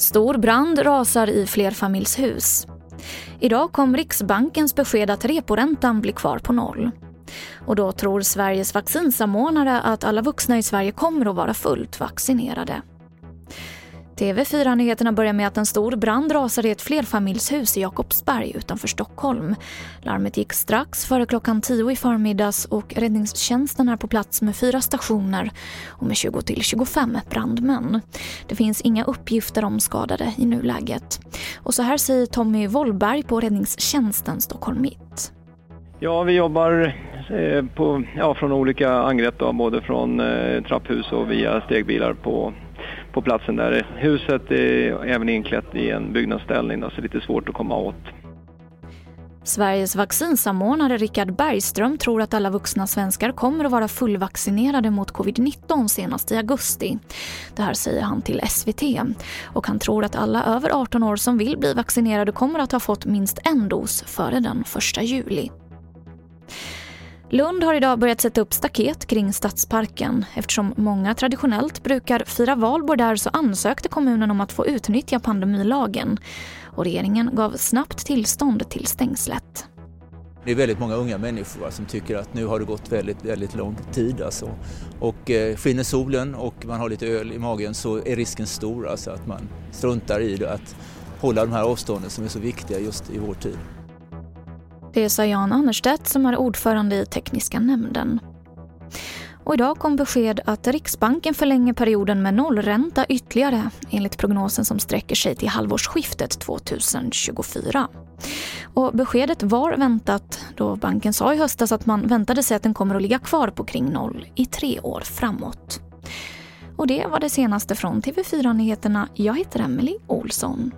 Stor brand rasar i flerfamiljshus. Idag kom Riksbankens besked att reporäntan blir kvar på noll. Och då tror Sveriges vaccinsamordnare att alla vuxna i Sverige kommer att vara fullt vaccinerade. TV4-nyheterna börjar med att en stor brand rasade i ett flerfamiljshus i Jakobsberg utanför Stockholm. Larmet gick strax före klockan 10 i förmiddags och räddningstjänsten är på plats med fyra stationer och med 20 till 25 brandmän. Det finns inga uppgifter om skadade i nuläget. Och så här säger Tommy Wollberg på räddningstjänsten Stockholm Mitt. Ja, vi jobbar eh, på, ja, från olika angrepp, då, både från eh, trapphus och via stegbilar på på platsen där. Huset är även inklätt i en byggnadsställning, så det är lite svårt att komma åt. Sveriges vaccinsamordnare Richard Bergström tror att alla vuxna svenskar kommer att vara fullvaccinerade mot covid-19 senast i augusti. Det här säger han till SVT. Och han tror att alla över 18 år som vill bli vaccinerade kommer att ha fått minst en dos före den 1 juli. Lund har idag börjat sätta upp staket kring Stadsparken. Eftersom många traditionellt brukar fira valborg där så ansökte kommunen om att få utnyttja pandemilagen. Och regeringen gav snabbt tillstånd till stängslet. Det är väldigt många unga människor som tycker att nu har det gått väldigt, väldigt lång tid. Alltså. Och eh, skiner solen och man har lite öl i magen så är risken stor alltså, att man struntar i det, att hålla de här avstånden som är så viktiga just i vår tid. Det sa Jan Annerstedt som är ordförande i tekniska nämnden. Och idag kom besked att Riksbanken förlänger perioden med nollränta ytterligare enligt prognosen som sträcker sig till halvårsskiftet 2024. Och beskedet var väntat då banken sa i höstas att man väntade sig att den kommer att ligga kvar på kring noll i tre år framåt. Och det var det senaste från TV4 Nyheterna. Jag heter Emily Olsson.